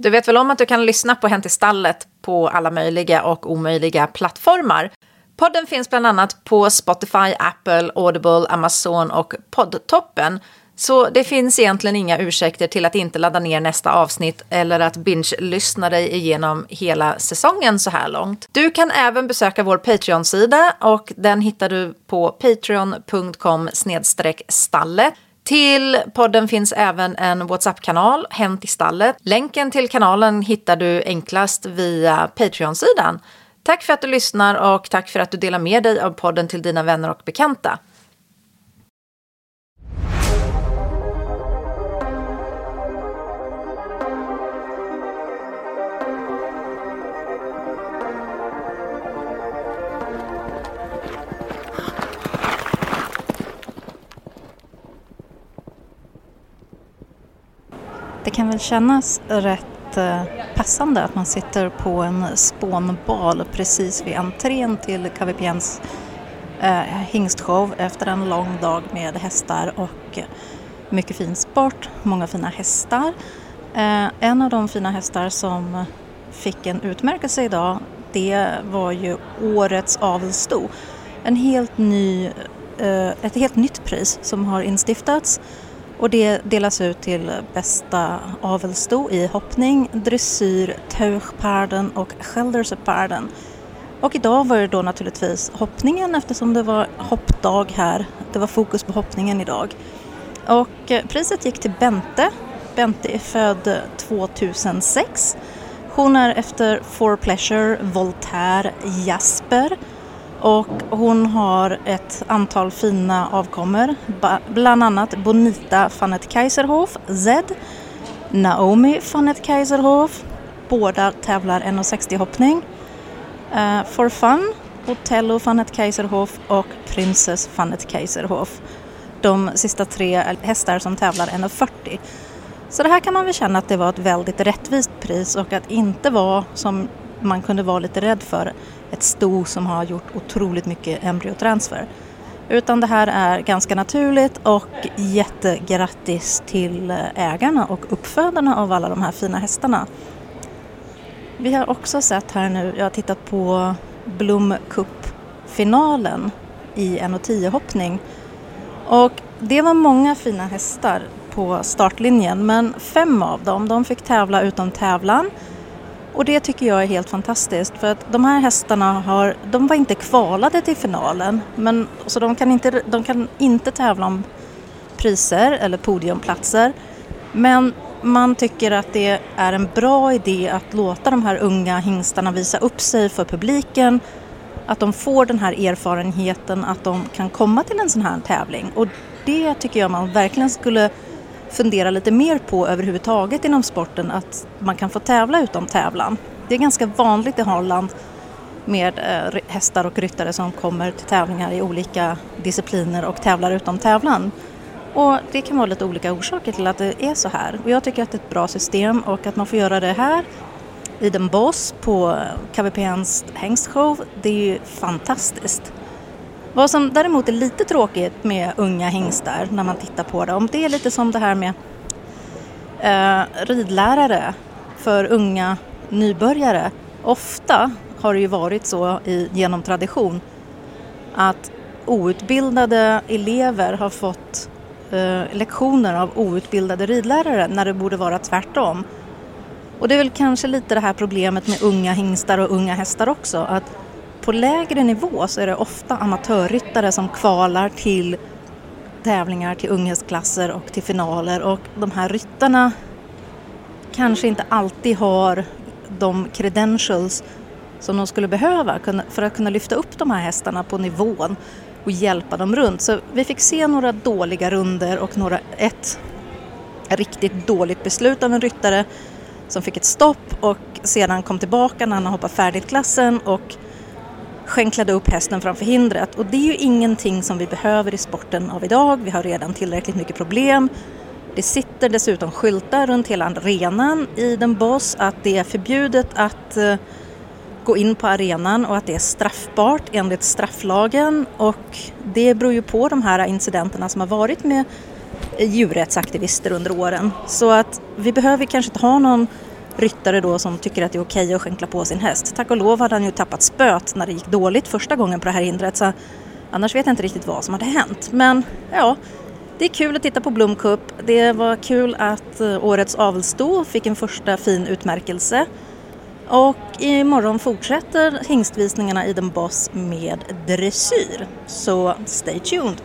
Du vet väl om att du kan lyssna på Hänt i stallet på alla möjliga och omöjliga plattformar? Podden finns bland annat på Spotify, Apple, Audible, Amazon och Poddtoppen. Så det finns egentligen inga ursäkter till att inte ladda ner nästa avsnitt eller att binge-lyssna dig igenom hela säsongen så här långt. Du kan även besöka vår Patreon-sida och den hittar du på patreon.com stalle. Till podden finns även en WhatsApp-kanal, Hänt i stallet. Länken till kanalen hittar du enklast via Patreon-sidan. Tack för att du lyssnar och tack för att du delar med dig av podden till dina vänner och bekanta. Det kan väl kännas rätt eh, passande att man sitter på en spånbal precis vid entrén till KVPNs eh, hingstshow efter en lång dag med hästar och mycket fin sport, många fina hästar. Eh, en av de fina hästar som fick en utmärkelse idag det var ju årets avelssto. En helt ny, eh, ett helt nytt pris som har instiftats och det delas ut till bästa avelsto i hoppning, dressyr, teuchparden och Schelderseparden. Och idag var det då naturligtvis hoppningen eftersom det var hoppdag här. Det var fokus på hoppningen idag. Och eh, priset gick till Bente. Bente är född 2006. Hon är efter For Pleasure, Voltaire, Jasper och hon har ett antal fina avkommor, bland annat Bonita van het Kaiserhof, Z, Naomi van het Kaiserhof, båda tävlar 1,60 hoppning, uh, For Fun, Otello van het Kaiserhof och Princess van het Kaiserhof. De sista tre hästar som tävlar 1,40. Så det här kan man väl känna att det var ett väldigt rättvist pris och att inte vara som man kunde vara lite rädd för ett sto som har gjort otroligt mycket embryotransfer. Utan det här är ganska naturligt och jättegrattis till ägarna och uppfödarna av alla de här fina hästarna. Vi har också sett här nu, jag har tittat på Blom Cup-finalen i 1,10 hoppning och det var många fina hästar på startlinjen men fem av dem de fick tävla utom tävlan och det tycker jag är helt fantastiskt för att de här hästarna har, de var inte kvalade till finalen men, så de kan, inte, de kan inte tävla om priser eller podiumplatser. Men man tycker att det är en bra idé att låta de här unga hingstarna visa upp sig för publiken. Att de får den här erfarenheten att de kan komma till en sån här tävling. Och det tycker jag man verkligen skulle fundera lite mer på överhuvudtaget inom sporten att man kan få tävla utom tävlan. Det är ganska vanligt i Holland med eh, hästar och ryttare som kommer till tävlingar i olika discipliner och tävlar utom tävlan. Och det kan vara lite olika orsaker till att det är så här. Och jag tycker att det är ett bra system och att man får göra det här i Den Boss på eh, KVPNs hängstshow, det är ju fantastiskt. Vad som däremot är lite tråkigt med unga hingstar när man tittar på dem, det är lite som det här med eh, ridlärare för unga nybörjare. Ofta har det ju varit så i, genom tradition att outbildade elever har fått eh, lektioner av outbildade ridlärare när det borde vara tvärtom. Och det är väl kanske lite det här problemet med unga hingstar och unga hästar också, att på lägre nivå så är det ofta amatörryttare som kvalar till tävlingar, till unghästklasser och till finaler och de här ryttarna kanske inte alltid har de credentials som de skulle behöva för att kunna lyfta upp de här hästarna på nivån och hjälpa dem runt. Så vi fick se några dåliga runder och några, ett riktigt dåligt beslut av en ryttare som fick ett stopp och sedan kom tillbaka när han hoppade hoppat färdigt klassen och skänklade upp hästen framför hindret och det är ju ingenting som vi behöver i sporten av idag. Vi har redan tillräckligt mycket problem. Det sitter dessutom skyltar runt hela arenan i den boss att det är förbjudet att eh, gå in på arenan och att det är straffbart enligt strafflagen och det beror ju på de här incidenterna som har varit med djurrättsaktivister under åren. Så att vi behöver kanske inte ha någon ryttare då som tycker att det är okej att skänkla på sin häst. Tack och lov hade han ju tappat spöet när det gick dåligt första gången på det här hindret så annars vet jag inte riktigt vad som hade hänt. Men ja, det är kul att titta på Bloom Cup. Det var kul att eh, årets avelssto fick en första fin utmärkelse. Och imorgon fortsätter hingstvisningarna i den Boss med dressyr. Så stay tuned!